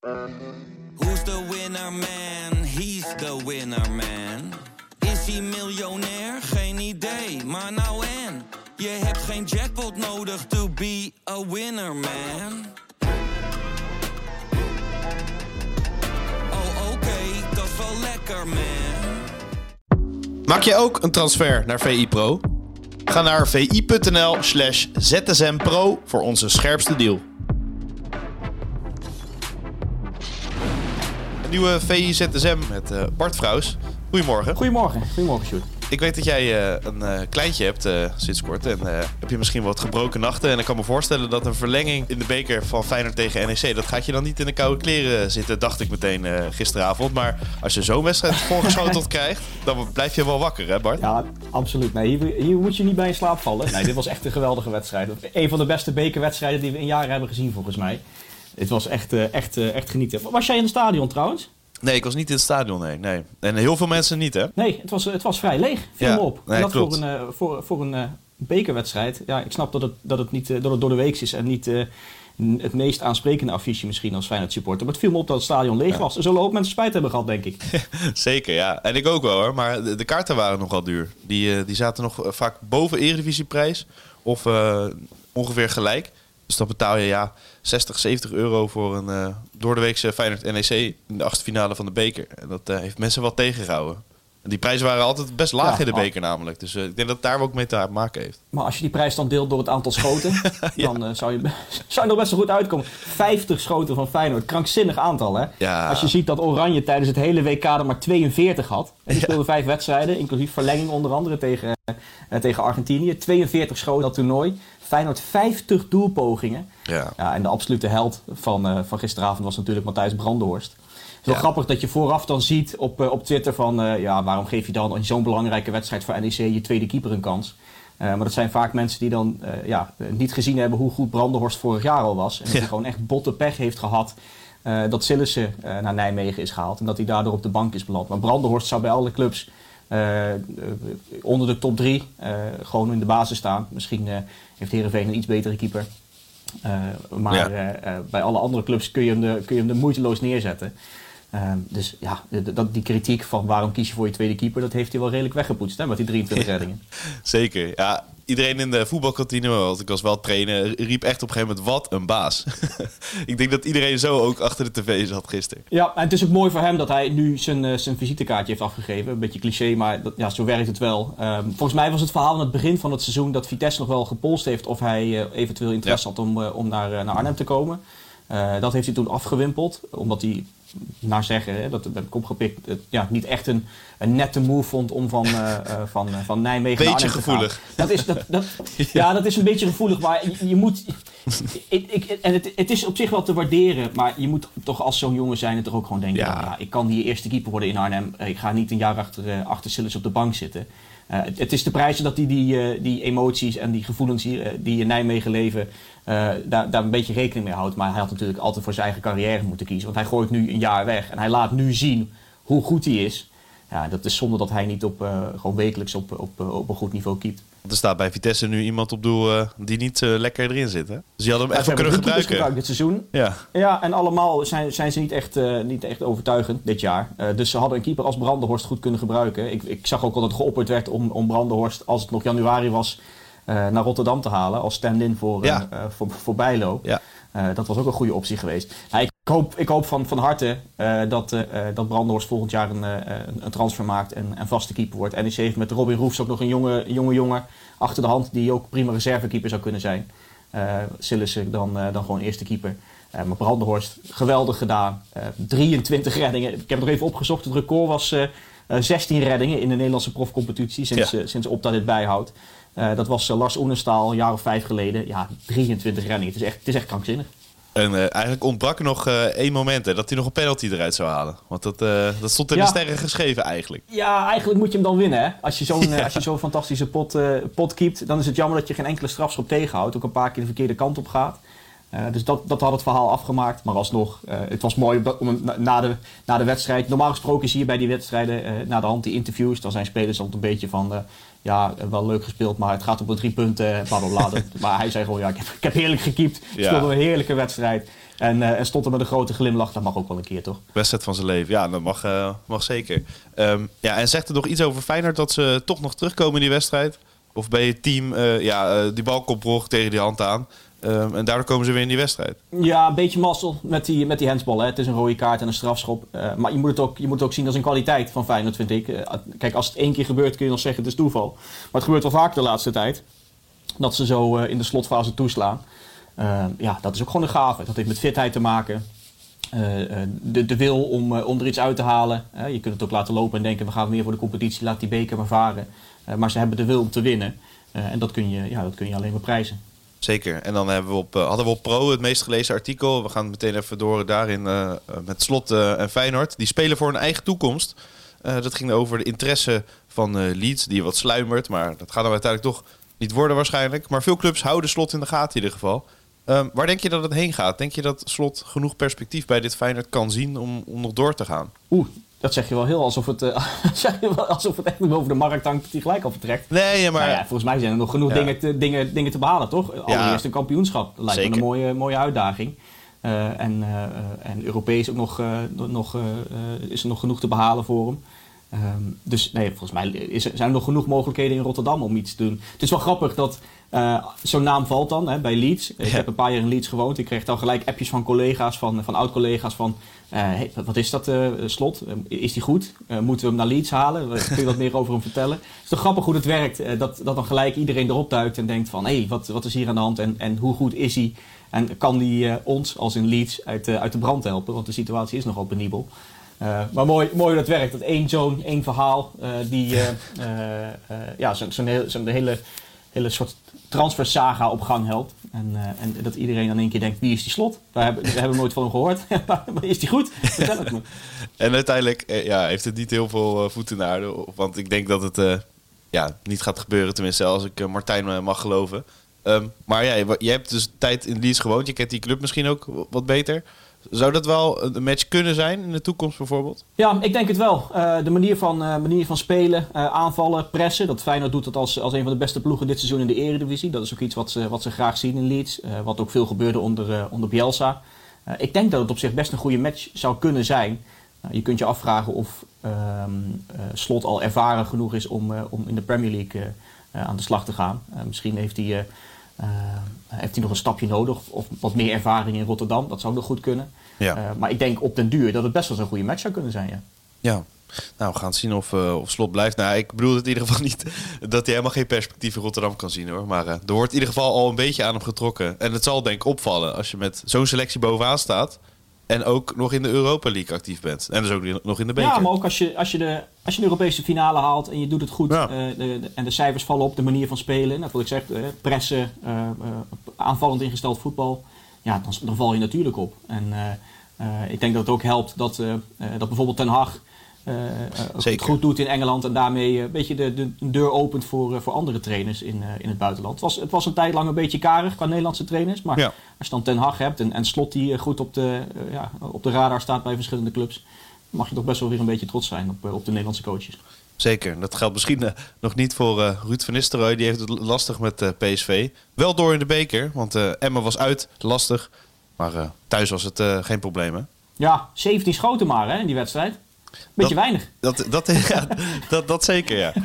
Who's the winner man? He's the winner man. Is hij miljonair? Geen idee, maar nou en. Je hebt geen jackpot nodig to be a winner man. Oh oké, dat is wel lekker man. Maak jij ook een transfer naar VI Pro? Ga naar vi.nl slash zsmpro voor onze scherpste deal. Nieuwe VI ZSM met eh, Bart Vrouws. Goedemorgen. Goedemorgen, goedemorgen Sjoerd. Ik weet dat jij eh, een eh, kleintje hebt sinds kort. En heb je misschien wat gebroken nachten. En ik kan me voorstellen dat een verlenging in de beker van Feyenoord tegen NEC... dat gaat je dan niet in de koude kleren zitten, dacht ik meteen gisteravond. Maar als je zo'n wedstrijd voorgeschoteld krijgt... dan blijf je wel wakker, hè Bart? Ja, absoluut. Nee, hier, hier moet je niet bij in slaap vallen. Nee, dit was echt een geweldige wedstrijd. Een van de beste bekerwedstrijden die we in jaren hebben gezien, volgens mij. Het was echt, eh, echt, eh, echt genieten. Was jij in het stadion trouwens? Nee, ik was niet in het stadion, nee. nee. En heel veel mensen niet, hè? Nee, het was, het was vrij leeg. Viel Ja, me op. nee, en dat klopt. voor een, eh, voor, voor een eh, bekerwedstrijd. Ja, ik snap dat het, dat het, niet, eh, dat het door de week is en niet eh, het meest aansprekende affiche misschien als Feyenoord supporter. Maar het viel me op dat het stadion leeg was. Er zullen hoop mensen spijt hebben gehad, denk ik. Zeker, ja. En ik ook wel, hoor. Maar de, de kaarten waren nogal duur. Die, eh, die zaten nog eh, vaak boven Eredivisieprijs. Of eh, ongeveer gelijk. Dus dan betaal je ja 60, 70 euro voor een eh doordeweekse Feyenoord NEC in de achtste finale van de beker. En dat eh, heeft mensen wel tegengehouden. Die prijzen waren altijd best laag Ja, in de beker namelijk. Dus eh, ik denk dat daar ook mee te maken heeft. Maar als je die prijs dan deelt door het aantal schoten, dan eh, zou, je, zou je nog best wel goed uitkomen. 50 schoten van Feyenoord, krankzinnig aantal hè. Ja. Als je ziet dat Oranje tijdens het hele WK er maar 42 had. En die speelde vijf wedstrijden, inclusief verlenging onder andere tegen, eh, tegen Argentinië. 42 schoten dat toernooi. Feyenoord 50 doelpogingen. Ja. Ja, en de absolute held van, van gisteravond was natuurlijk Matthijs Brandenhorst. Het is wel Ja. grappig dat je vooraf dan ziet op, eh, op Twitter van... eh, ja, waarom geef je dan in zo'n belangrijke wedstrijd voor NEC je tweede keeper een kans? Eh, maar dat zijn vaak mensen die dan ja, niet gezien hebben hoe goed Brandenhorst vorig jaar al was. En dat Ja. hij gewoon echt botte pech heeft gehad eh, dat Sillissen naar Nijmegen is gehaald. En dat hij daardoor op de bank is beland. Maar Brandenhorst zou bij alle clubs onder de top drie gewoon in de basis staan. Misschien heeft Heerenveen een iets betere keeper. Maar Ja. bij alle andere clubs kun je hem, de, kun je hem er moeiteloos neerzetten. Ehm, dus ja, dat, die kritiek van waarom kies je voor je tweede keeper, dat heeft hij wel redelijk weggepoetst hè, met die 23 reddingen. Zeker. Ja, iedereen in de voetbalkantine, want ik was wel trainer, riep echt op een gegeven moment, wat een baas. ik denk dat iedereen zo ook achter de tv zat gisteren. Ja, en het is ook mooi voor hem dat hij nu zijn, eh, zijn visitekaartje heeft afgegeven. Een beetje cliché, maar dat, ja, zo werkt het wel. Ehm, volgens mij was het verhaal aan het begin van het seizoen dat Vitesse nog wel gepolst heeft of hij eh, eventueel interesse had om, eh, om naar, naar Arnhem te komen. Dat heeft hij toen afgewimpeld, omdat hij, naar zeggen, hè, dat heb ik opgepikt, het, ja, niet echt een, een nette move vond om van, eh, van, eh, van Nijmegen naar Beetje te gevoelig. gaan. Dat is, dat, dat, ja, dat is een beetje gevoelig, maar je, je moet... Ik, ik, en het, het is op zich wel te waarderen, maar je moet toch als zo'n jongen zijn toch ook gewoon denken... Ja. ja, ik kan die eerste keeper worden in Arnhem. Ik ga niet een jaar achter, achter Sillis op de bank zitten. Het, het is te prijzen dat hij die, eh, die emoties en die gevoelens hier, die in Nijmegen leven... daar, daar een beetje rekening mee houdt. Maar hij had natuurlijk altijd voor zijn eigen carrière moeten kiezen. Want hij gooit nu een jaar weg en hij laat nu zien hoe goed hij is. Ja, dat is zonde dat hij niet op, eh, gewoon wekelijks op, op, op een goed niveau keept. Er staat bij Vitesse nu iemand op doel eh, die niet eh, lekker erin zit. Hè? Dus die hadden hem Ja, hebben kunnen gebruiken. gebruikt dit seizoen. Ja. Ja, en allemaal zijn, zijn ze niet echt, eh, niet echt overtuigend dit jaar. Eh, dus ze hadden een keeper als Brandenhorst goed kunnen gebruiken. Ik, ik zag ook al dat geopperd werd om, om Brandenhorst, als het nog januari was, eh, naar Rotterdam te halen. Als stand-in voor, Ja. eh, eh, voor, voor Bijlo. Ja. Eh, dat was ook een goede optie geweest. Hoop, ik hoop van, van harte eh, dat, eh, dat Brandenhorst volgend jaar een, een- een transfer maakt en, en vaste keeper wordt. NEC heeft met Robin Roefs ook nog een jonge, jonge jongen achter de hand die ook prima reservekeeper zou kunnen zijn. Sillissen dan, dan gewoon eerste keeper. Maar Brandenhorst, geweldig gedaan. Eh, 23 reddingen. Ik heb nog even opgezocht. Het record was eh, eh, 16 reddingen in de Nederlandse profcompetitie sinds, Ja. sinds Opta dit bijhoudt. Dat was Lars Oenestal een jaar of vijf geleden. Ja, 23 reddingen. Het is echt, het is echt krankzinnig. En eh, eigenlijk ontbrak er nog eh, één moment hè, dat hij nog een penalty eruit zou halen. Want dat, eh, dat stond in Ja. de sterren geschreven eigenlijk. Ja, eigenlijk moet je hem dan winnen. Hè? Als je zo'n als je zo'n fantastische pot, pot keept, dan is het jammer dat je geen enkele strafschop tegenhoudt. Ook een paar keer de verkeerde kant op gaat. Dus dat, dat had het verhaal afgemaakt. Maar alsnog, het was mooi om na, na de, na de wedstrijd. Normaal gesproken zie je bij die wedstrijden na de hand die interviews. Dan zijn spelers altijd een beetje van. Eh, ja, eh, wel leuk gespeeld, maar het gaat op de drie punten. eh, Bla bla bla. maar hij zei gewoon: ja, ik heb, ik heb heerlijk gekiept. Ja. speelde een heerlijke wedstrijd. En, uh, en stond er met een grote glimlach. Dat mag ook wel een keer, toch? Wedstrijd van zijn leven. Ja, dat mag, uh, mag zeker. Um, ja, en zegt er nog iets over Feyenoord dat ze toch nog terugkomen in die wedstrijd? Of ben je team, uh, ja, die bal komt tegen die hand aan. Um, en daardoor komen ze weer in die wedstrijd. Ja, een beetje mazzel met die, met die handsbal. Het is een rode kaart en een strafschop. Uh, maar je moet, het ook, je moet het ook zien als een kwaliteit van Feyenoord, vind ik. Uh, kijk, als het één keer gebeurt kun je nog zeggen het is toeval. Maar het gebeurt wel vaker de laatste tijd. Dat ze zo uh, in de slotfase toeslaan. ja, dat is ook gewoon een gave. Dat heeft met fitheid te maken. de, de wil om, om er iets uit te halen. je kunt het ook laten lopen en denken we gaan meer voor de competitie. Laat die beker maar varen. maar ze hebben de wil om te winnen. en dat kun, je, ja, dat kun je alleen maar prijzen. Zeker. En dan hebben we op, uh, hadden we op Pro het meest gelezen artikel. We gaan meteen even door daarin uh, met Slot en Feyenoord. Die spelen voor een eigen toekomst. dat ging over de interesse van Leeds, die wat sluimert. Maar dat gaat dan uiteindelijk toch niet worden waarschijnlijk. Maar veel clubs houden Slot in de gaten in ieder geval. Um, waar denk je dat het heen gaat? Denk je dat Slot genoeg perspectief bij dit Feyenoord kan zien om, om nog door te gaan? Oeh, dat zeg je wel heel alsof het, zeg je wel alsof het echt boven de markt hangt dat hij gelijk al vertrekt. Nee, maar... Nou ja, volgens mij zijn er nog genoeg ja. dingen, te, dingen, dingen te behalen, toch? Allereerst een kampioenschap. Dat lijkt me een mooie, mooie uitdaging. Uh, en, uh, en Europees ook nog, nog, is er nog genoeg te behalen voor hem. Um, dus nee, volgens mij is er, zijn er nog genoeg mogelijkheden in Rotterdam om iets te doen. Het is wel grappig dat uh, zo'n naam valt dan hè, bij Leeds. Ik heb een paar jaar in Leeds gewoond. Ik kreeg dan gelijk appjes van collega's, van, van oud-collega's van... Uh, hey, wat is dat uh, slot? is die goed? moeten we hem naar Leeds halen? Kun je wat meer over hem vertellen? Het is toch grappig hoe het werkt. dat, dat dan gelijk iedereen erop duikt en denkt van... hé, hey, wat, wat is hier aan de hand en, en hoe goed is hij? En kan die ons als in Leeds uit, uit de brand helpen? Want de situatie is nogal penibel. Uh, maar mooi, mooi hoe dat werkt. Dat één zoon, één verhaal, uh, die uh, ja, zo'n zo hele, hele soort transfersaga op gang helpt. En, en dat iedereen dan één keer denkt, wie is die slot? Daar hebben, we nooit van hem gehoord. maar is die goed? En uiteindelijk ja, heeft het niet heel veel voeten in de aarde. Want ik denk dat het ja, niet gaat gebeuren. Tenminste, als ik Martijn mag geloven. Um, maar ja, je hebt dus tijd in Leeds gewoond. Je kent die club misschien ook wat beter. Zou dat wel een match kunnen zijn in de toekomst bijvoorbeeld? Ja, ik denk het wel. Uh, de manier van, uh, manier van spelen, uh, aanvallen, pressen. Dat Feyenoord doet dat als, als een van de beste ploegen dit seizoen in de Eredivisie. Dat is ook iets wat ze, wat ze graag zien in Leeds. wat ook veel gebeurde onder, onder Bielsa. ik denk dat het op zich best een goede match zou kunnen zijn. je kunt je afvragen of ehm, Slot al ervaren genoeg is om, om in de Premier League aan de slag te gaan. misschien heeft hij heeft hij nog een stapje nodig of wat meer ervaring in Rotterdam? Dat zou nog goed kunnen. Ja. Uh, maar ik denk op den duur dat het best wel een goede match zou kunnen zijn. Ja. ja. Nou, we gaan zien of, uh, of Slot blijft. Nou, ik bedoel het in ieder geval niet dat hij helemaal geen perspectief in Rotterdam kan zien hoor. Maar er wordt in ieder geval al een beetje aan hem getrokken. En het zal denk ik opvallen als je met zo'n selectie bovenaan staat. En ook nog in de Europa League actief bent. En dus ook nog in de beker. Ja, maar ook als je, als je, de, als je de Europese finale haalt en je doet het goed. Ja. Uh, de, de, en de cijfers vallen op de manier van spelen. Nou, wat ik zeg, uh, pressen, uh, aanvallend ingesteld voetbal. Ja, dan, dan, val je natuurlijk op. En ik denk dat het ook helpt dat, dat bijvoorbeeld Ten Hag uh, het goed doet in Engeland en daarmee een beetje de, de deur opent voor, voor andere trainers in, in het buitenland. Het was, het was een tijd lang een beetje karig qua Nederlandse trainers, maar ja. als je dan Ten Hag hebt en, en Slot die goed op de, ja, op de radar staat bij verschillende clubs, mag je toch best wel weer een beetje trots zijn op, op de Nederlandse coaches. Zeker, dat geldt misschien uh, nog niet voor uh, Ruud van Nistelrooy. Die heeft het lastig met uh, PSV. Wel door in de beker, want Emma was uit, lastig. Maar thuis was het geen probleem, hè? Ja, 17 schoten maar hè, in die wedstrijd. Beetje dat, weinig. Dat, dat, ja, dat, dat zeker, ja.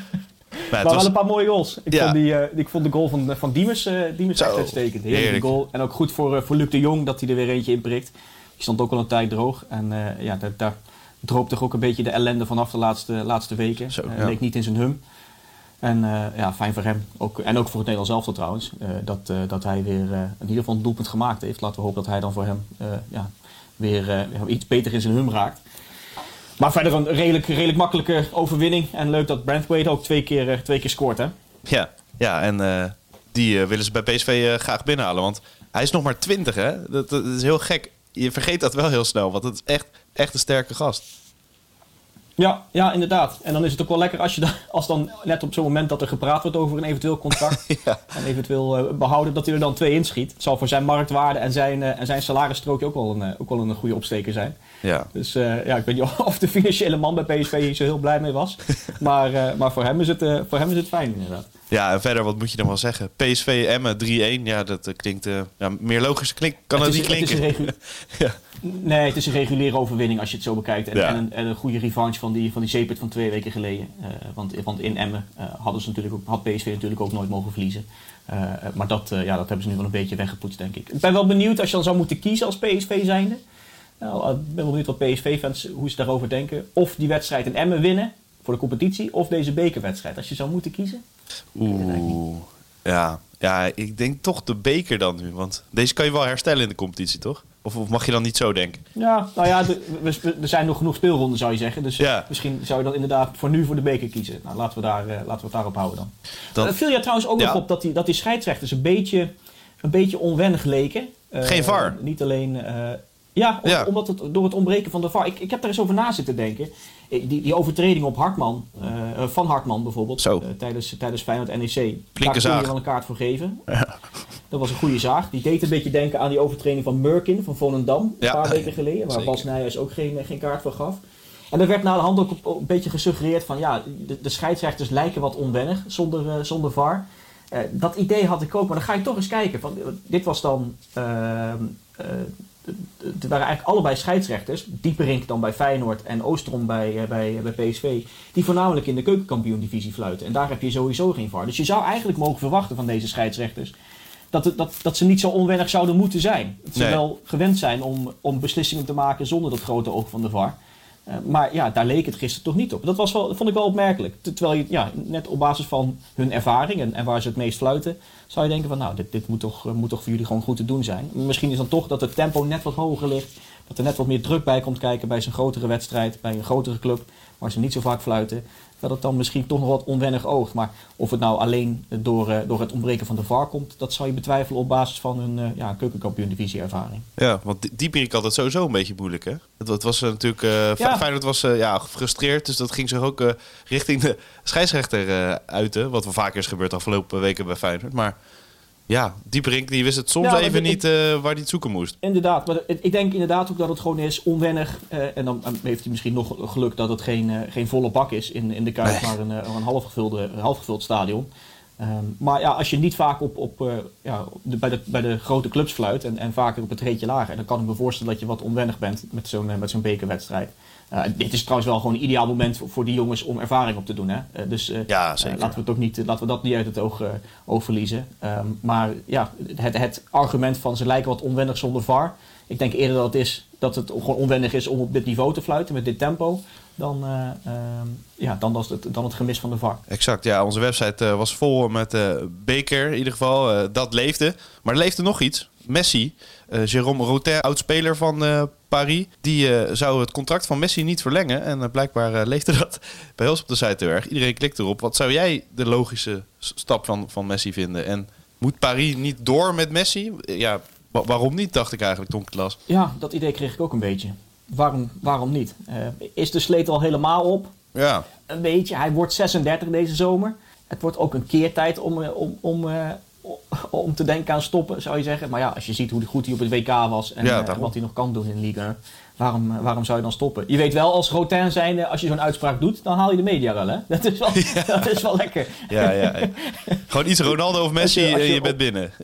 Maar, maar was... wel een paar mooie goals. Ik, ja. vond, die, uh, ik vond de goal van, van Diemers, uh, Diemers echt uitstekend. Heerlijke goal. En ook goed voor, uh, voor Luc de Jong dat hij er weer eentje in prikt. Die stond ook al een tijd droog. En ja, daar, daar droop toch ook een beetje de ellende vanaf de laatste, laatste weken. Zo, ja. leek niet in zijn hum. En ja, fijn voor hem. Ook, en ook voor het Nederlands elftal trouwens. dat, dat hij weer in ieder geval een doelpunt gemaakt heeft. Laten we hopen dat hij dan voor hem ja, weer iets beter in zijn hum raakt. Maar verder een redelijk, redelijk makkelijke overwinning. En leuk dat Brandwaite ook twee keer, uh, twee keer scoort, hè? Ja, ja en uh, die uh, willen ze bij PSV graag binnenhalen. Want hij is nog maar 20, hè? Dat, dat, is heel gek. Je vergeet dat wel heel snel, want het is echt, echt een sterke gast. Ja, ja, inderdaad. En dan is het ook wel lekker als, je dan, als dan net op zo'n moment dat er gepraat wordt over een eventueel contract ja. en eventueel uh, behouden, dat hij er dan twee inschiet. Het zal voor zijn marktwaarde en zijn, uh, en zijn salarisstrookje ook wel een, uh, ook wel een goede opsteker zijn. Ja. Dus ja, ik weet niet of de financiële man bij PSV hier zo heel blij mee was. maar, maar voor, hem is het, voor hem is het fijn inderdaad. Ja, en verder, wat moet je dan wel zeggen? PSV Emmen 3-1. Ja, dat eh, klinkt... eh, ja, meer logisch klink, kan het, is, niet klinken. Ja. Nee, het is een reguliere overwinning als je het zo bekijkt. En, Ja. en, een, en een goede revanche van die, van die zeepert van twee weken geleden. Eh, want, want in Emmen hadden ze natuurlijk ook, had PSV natuurlijk ook nooit mogen verliezen. Maar dat, ja, dat hebben ze nu wel een beetje weggepoetst, denk ik. Ik ben wel benieuwd als je dan zou moeten kiezen als PSV zijnde. Nou, ik ben wel benieuwd wat PSV-fans, hoe ze daarover denken. Of die wedstrijd in Emmen winnen voor de competitie, of deze bekerwedstrijd. Als je zou moeten kiezen. Oeh, ja. ja, ik denk toch de beker dan nu. Want deze kan je wel herstellen in de competitie, toch? Of, of mag je dan niet zo denken? Ja, nou ja, de- we- we- er zijn nog genoeg speelronden, zou je zeggen. Dus eh, Ja. misschien zou je dan inderdaad voor nu voor de beker kiezen. Nou, laten we, daar, eh, laten we het daarop houden dan. Dan- Er viel je trouwens ook Ja. nog op dat die, dat die scheidsrechters een beetje, een beetje onwennig leken. Eh, Geen VAR? Niet alleen... eh, ja, om- Ja. omdat het door het ontbreken van de VAR. Ik, ik heb daar eens over na zitten denken. Eh, Die, die overtreding op Hartman, eh, eh, van Hartman bijvoorbeeld, tijdens, tijdens Feyenoord NEC. Daar kun je wel een kaart voor geven. Dat was een goede zaag. Die deed een beetje denken aan die overtreding van Murkin van Volendam. Een Ja. paar weken geleden. Waar Zeker. Bas Nijhuis ook geen, geen kaart voor gaf. En er werd na de hand ook een beetje gesuggereerd van ja, de, de scheidsrechters lijken wat onwennig zonder, zonder VAR. Dat idee had ik ook, maar dan ga ik toch eens kijken. Van, dit was dan. Het waren eigenlijk allebei scheidsrechters. Dieperink dan bij Feyenoord en Oostrom bij, eh, bij, bij PSV. Die voornamelijk in de keukenkampioen-divisie fluiten. En daar heb je sowieso geen VAR. Dus je zou eigenlijk mogen verwachten van deze scheidsrechters. Dat, het, dat, dat ze niet zo onwennig zouden moeten zijn. Dat ze Nee. wel gewend zijn om, om beslissingen te maken zonder dat grote oog van de VAR. Eh, maar ja, daar leek het gisteren toch niet op. Dat was wel, vond ik wel opmerkelijk. Ter- Terwijl je, ja, net op basis van hun ervaring en, en waar ze het meest fluiten, zou je denken van nou, dit, dit moet, toch, eh, moet toch voor jullie gewoon goed te doen zijn. Misschien is dan toch dat het tempo net wat hoger ligt. Dat er net wat meer druk bij komt kijken bij zo'n grotere wedstrijd, bij een grotere club, waar ze niet zo vaak fluiten. Dat het dan misschien toch nog wat onwennig oogt. Maar of het nou alleen door, eh, door het ontbreken van de VAR komt, dat zou je betwijfelen op basis van hun eh ja, keukenkampioen-divisie ervaring. Ja, want die- Dieperik had het sowieso een beetje moeilijk, hè? Het, het was eh, natuurlijk... Ja. ja. Feyenoord was ja, gefrustreerd, dus dat ging zich ook richting de scheidsrechter uiten. Wat wel vaker is gebeurd de afgelopen weken bij Feyenoord. Maar ja, Dieperik die wist het soms Ja, even niet eh, waar hij het zoeken moest. Inderdaad, maar ik denk inderdaad ook dat het gewoon is onwennig. eh, en dan heeft hij misschien nog geluk dat het geen, eh, geen volle bak is in, in de Kuip, Nee. maar een, een halfgevulde, halfgevuld stadion. Ehm, maar ja, als je niet vaak op, op, ja, de, bij, de, bij de grote clubs fluit en, en vaker op het reetje lager, dan kan ik me voorstellen dat je wat onwennig bent met zo'n met zo'n bekerwedstrijd. Eh, dit is trouwens wel gewoon een ideaal moment voor, voor die jongens om ervaring op te doen. Hè? Eh, dus eh, Ja, zeker. laten, we het ook niet, laten we dat niet uit het oog, oog verliezen. Ehm, maar ja, het, het argument van ze lijken wat onwennig zonder VAR. Ik denk eerder dat het is dat het gewoon onwennig is om op dit niveau te fluiten met dit tempo. Dan, eh, ehm, ja, dan, was het, dan het gemis van de VAR. Exact, ja. Onze website eh, was vol met eh, beker in ieder geval. Dat leefde. Maar er leefde nog iets. Messi, Jérôme Rotin, oud-speler van Paris, die zou het contract van Messi niet verlengen. En blijkbaar leefde dat bij ons op de site heel erg. Iedereen klikt erop. Wat zou jij de logische stap van, van Messi vinden? En moet Paris niet door met Messi? Ja, wa- waarom niet, dacht ik eigenlijk, Tom Klas. Ja, dat idee kreeg ik ook een beetje. Waarom, waarom niet? Eh, is de sleet al helemaal op? Ja, Een beetje. Hij wordt 36 deze zomer. Het wordt ook een keertijd om, eh, om, om, eh, om te denken aan stoppen, zou je zeggen. Maar ja, als je ziet hoe goed hij op het WK was en Ja, wat hij nog kan doen in Liga, waarom, eh, waarom zou je dan stoppen? Je weet wel, als Rotin zijnde, als je zo'n uitspraak doet, dan haal je de media wel, hè? Dat is wel, dat is wel lekker. ja, ja. ja. Gewoon iets Ronaldo of Messi je- en je je bent op- binnen.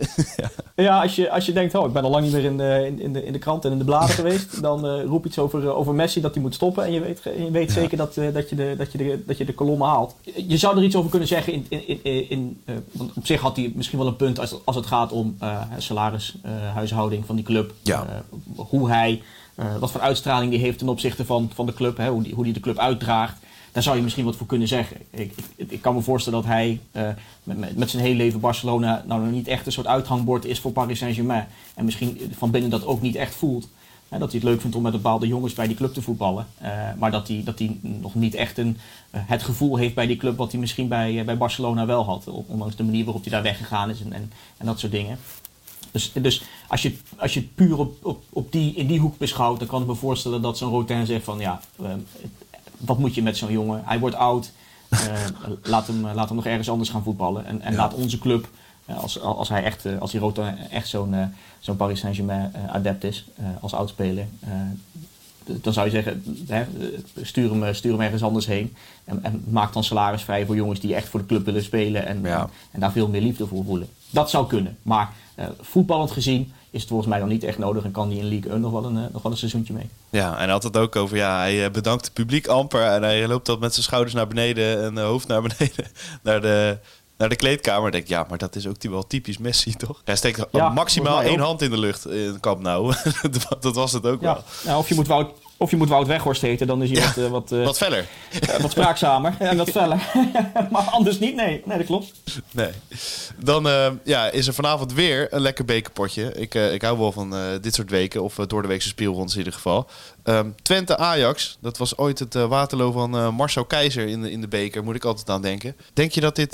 Ja, als je, als je denkt, oh, ik ben al lang niet meer in de, in, de, in de krant en in de bladen geweest, dan eh, roep iets over, eh, over Messi dat hij moet stoppen. En je weet, je weet zeker dat, eh, dat, je de, dat, je de, dat je de kolommen haalt. Je zou er iets over kunnen zeggen. In, in, in, in, eh, want op zich had hij misschien wel een punt als, als het gaat om eh salaris, eh, huishouding van die club. Ja. Eh, hoe hij, eh, wat voor uitstraling die heeft ten opzichte van, van de club, hè, hoe, die, hoe die de club uitdraagt. Daar zou je misschien wat voor kunnen zeggen. Ik, ik, ik kan me voorstellen dat hij eh, met, met, zijn hele leven Barcelona nou nog niet echt een soort uithangbord is voor Paris Saint-Germain. En misschien van binnen dat ook niet echt voelt. Hè, dat hij het leuk vindt om met bepaalde jongens bij die club te voetballen. Eh, maar dat hij, dat hij nog niet echt een, het gevoel heeft bij die club wat hij misschien bij, bij Barcelona wel had. Ondanks de manier waarop hij daar weggegaan is en, en, en dat soort dingen. Dus, dus als, je, als je het puur op, op, op die, in die hoek beschouwt, dan kan ik me voorstellen dat zo'n Rotin zegt van ja, eh, wat moet je met zo'n jongen? Hij wordt oud, eh, laat, hem, laat hem nog ergens anders gaan voetballen. En, en Ja. laat onze club, eh, als, als hij echt, eh, als die Rotin echt zo'n zo'n Paris Saint-Germain adept is, als oudspeler, dan zou je zeggen, hè, stuur, hem, stuur hem ergens anders heen. En, en, maak dan salaris vrij voor jongens die echt voor de club willen spelen. En, en, en, daar veel meer liefde voor voelen. Dat zou kunnen. Maar uh, voetballend gezien is het volgens mij dan niet echt nodig. En kan die in League 1 nog wel een, uh, nog wel een seizoentje mee. Ja, en had het ook over, ja, hij bedankt het publiek amper. En hij loopt dat met zijn schouders naar beneden en hoofd naar beneden. naar de naar de kleedkamer. denk ik, ja, maar dat is ook wel typisch Messi, toch? Hij steekt maximaal één hand in de lucht in Kamp Nou. dat was het ook wel. Ja, of je moet Wout of je moet Wout Weghorst heten, dan is hij wat, uh, wat, uh, wat feller. Uh, wat spraakzamer en wat feller. maar anders niet, nee. Nee, dat klopt. Nee. Dan ja, is er vanavond weer een lekker bekerpotje. Ik, ik hou wel van dit soort weken, of door de weekse speelrondes in ieder geval. Um, Twente-Ajax, dat was ooit het Waterloo van Marcel Keizer in de, in de beker, moet ik altijd aan denken. Denk je dat dit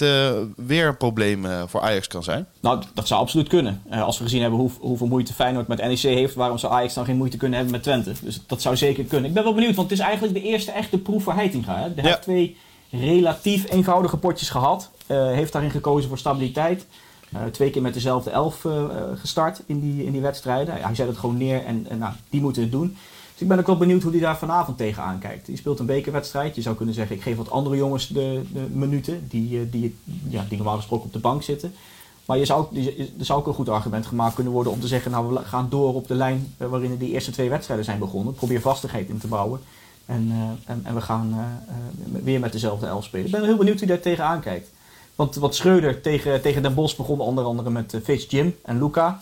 weer een probleem voor Ajax kan zijn? Nou, dat zou absoluut kunnen. als we gezien hebben hoe, hoeveel moeite Feyenoord met NEC heeft, waarom zou Ajax dan geen moeite kunnen hebben met Twente? Dus dat zou zeker kunnen. Ik ben wel benieuwd, want het is eigenlijk de eerste echte proef voor Heitinga. Hij heeft twee relatief eenvoudige potjes gehad. Uh, heeft daarin gekozen voor stabiliteit. Uh, twee keer met dezelfde elf uh, gestart in die, in die wedstrijden. Hij zet het gewoon neer en, en nou, die moeten het doen. Dus ik ben ook wel benieuwd hoe hij daar vanavond tegenaan kijkt. Hij speelt een bekerwedstrijd. Je zou kunnen zeggen, ik geef wat andere jongens de, de minuten die, die, ja, die normaal gesproken op de bank zitten. Maar je zou, er zou ook een goed argument gemaakt kunnen worden om te zeggen, nou we gaan door op de lijn eh, waarin de eerste twee wedstrijden zijn begonnen. Probeer vastigheid in te bouwen. En, uh, en, en, we gaan weer met dezelfde elf spelen. Ik ben heel benieuwd hoe hij daar tegenaan kijkt. Want wat Schreuder tegen, tegen Den Bosch begon onder andere met Fitz Jim en Luca.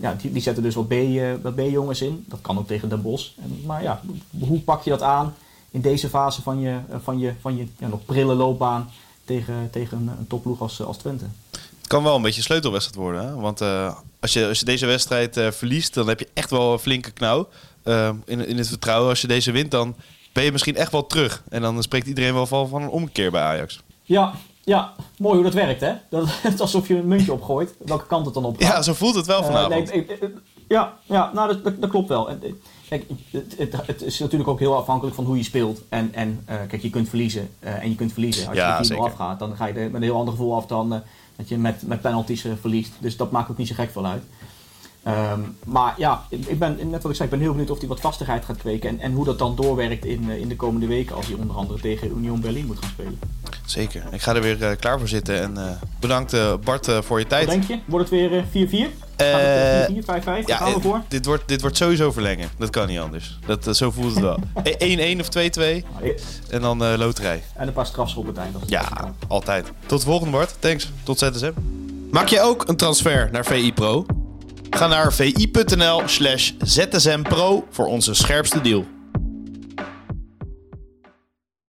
Ja, die, die zetten dus wat, B, wat B-jongens in. Dat kan ook tegen Den Bosch. En, maar ja, hoe pak je dat aan in deze fase van je, van je, van je ja, nog prille loopbaan tegen, tegen een, een topploeg als, als Twente? Het kan wel een beetje een sleutelwedstrijd worden. Hè? Want uh, als, je, als je deze wedstrijd uh, verliest, dan heb je echt wel een flinke knauw uh, in, in het vertrouwen. Als je deze wint, dan ben je misschien echt wel terug. En dan spreekt iedereen wel van, van een omkeer bij Ajax. Ja, ja, mooi hoe dat werkt, hè? Dat, het is alsof je een muntje opgooit. Welke kant het dan op gaat. Ja, zo voelt het wel vanavond. Nee, ja, ja, nou, dat, dat, klopt wel. Kijk, het, het, het, is natuurlijk ook heel afhankelijk van hoe je speelt. En, en uh, kijk, je kunt verliezen. Uh, en je kunt verliezen. Als ja, je er afgaat, dan ga je er met een heel ander gevoel af dan... Dat je met, met penalties verliest. Dus dat maakt ook niet zo gek veel uit. Um, maar ja, ik ben, net wat ik zei, ik ben heel benieuwd of hij wat vastigheid gaat kweken. En, en hoe dat dan doorwerkt in, in de komende weken als hij onder andere tegen Union Berlin moet gaan spelen. Zeker. Ik ga er weer uh, klaar voor zitten. En bedankt Bart voor je tijd. Wat denk je? Wordt het weer 4-4? Uh, 4, 5, 5, ja, gaan we voor? Dit wordt, dit wordt sowieso verlengen. Dat kan niet anders. Dat, uh, zo voelt het wel. 1-1 of 2-2. En dan uh, loterij. En een paar strafschoppen uiteindelijk. Ja, altijd. Tot de volgende, Bart. Thanks. Tot ZSM. Maak je ook een transfer naar VI Pro? Ga naar vi.nl slash zsmpro voor onze scherpste deal.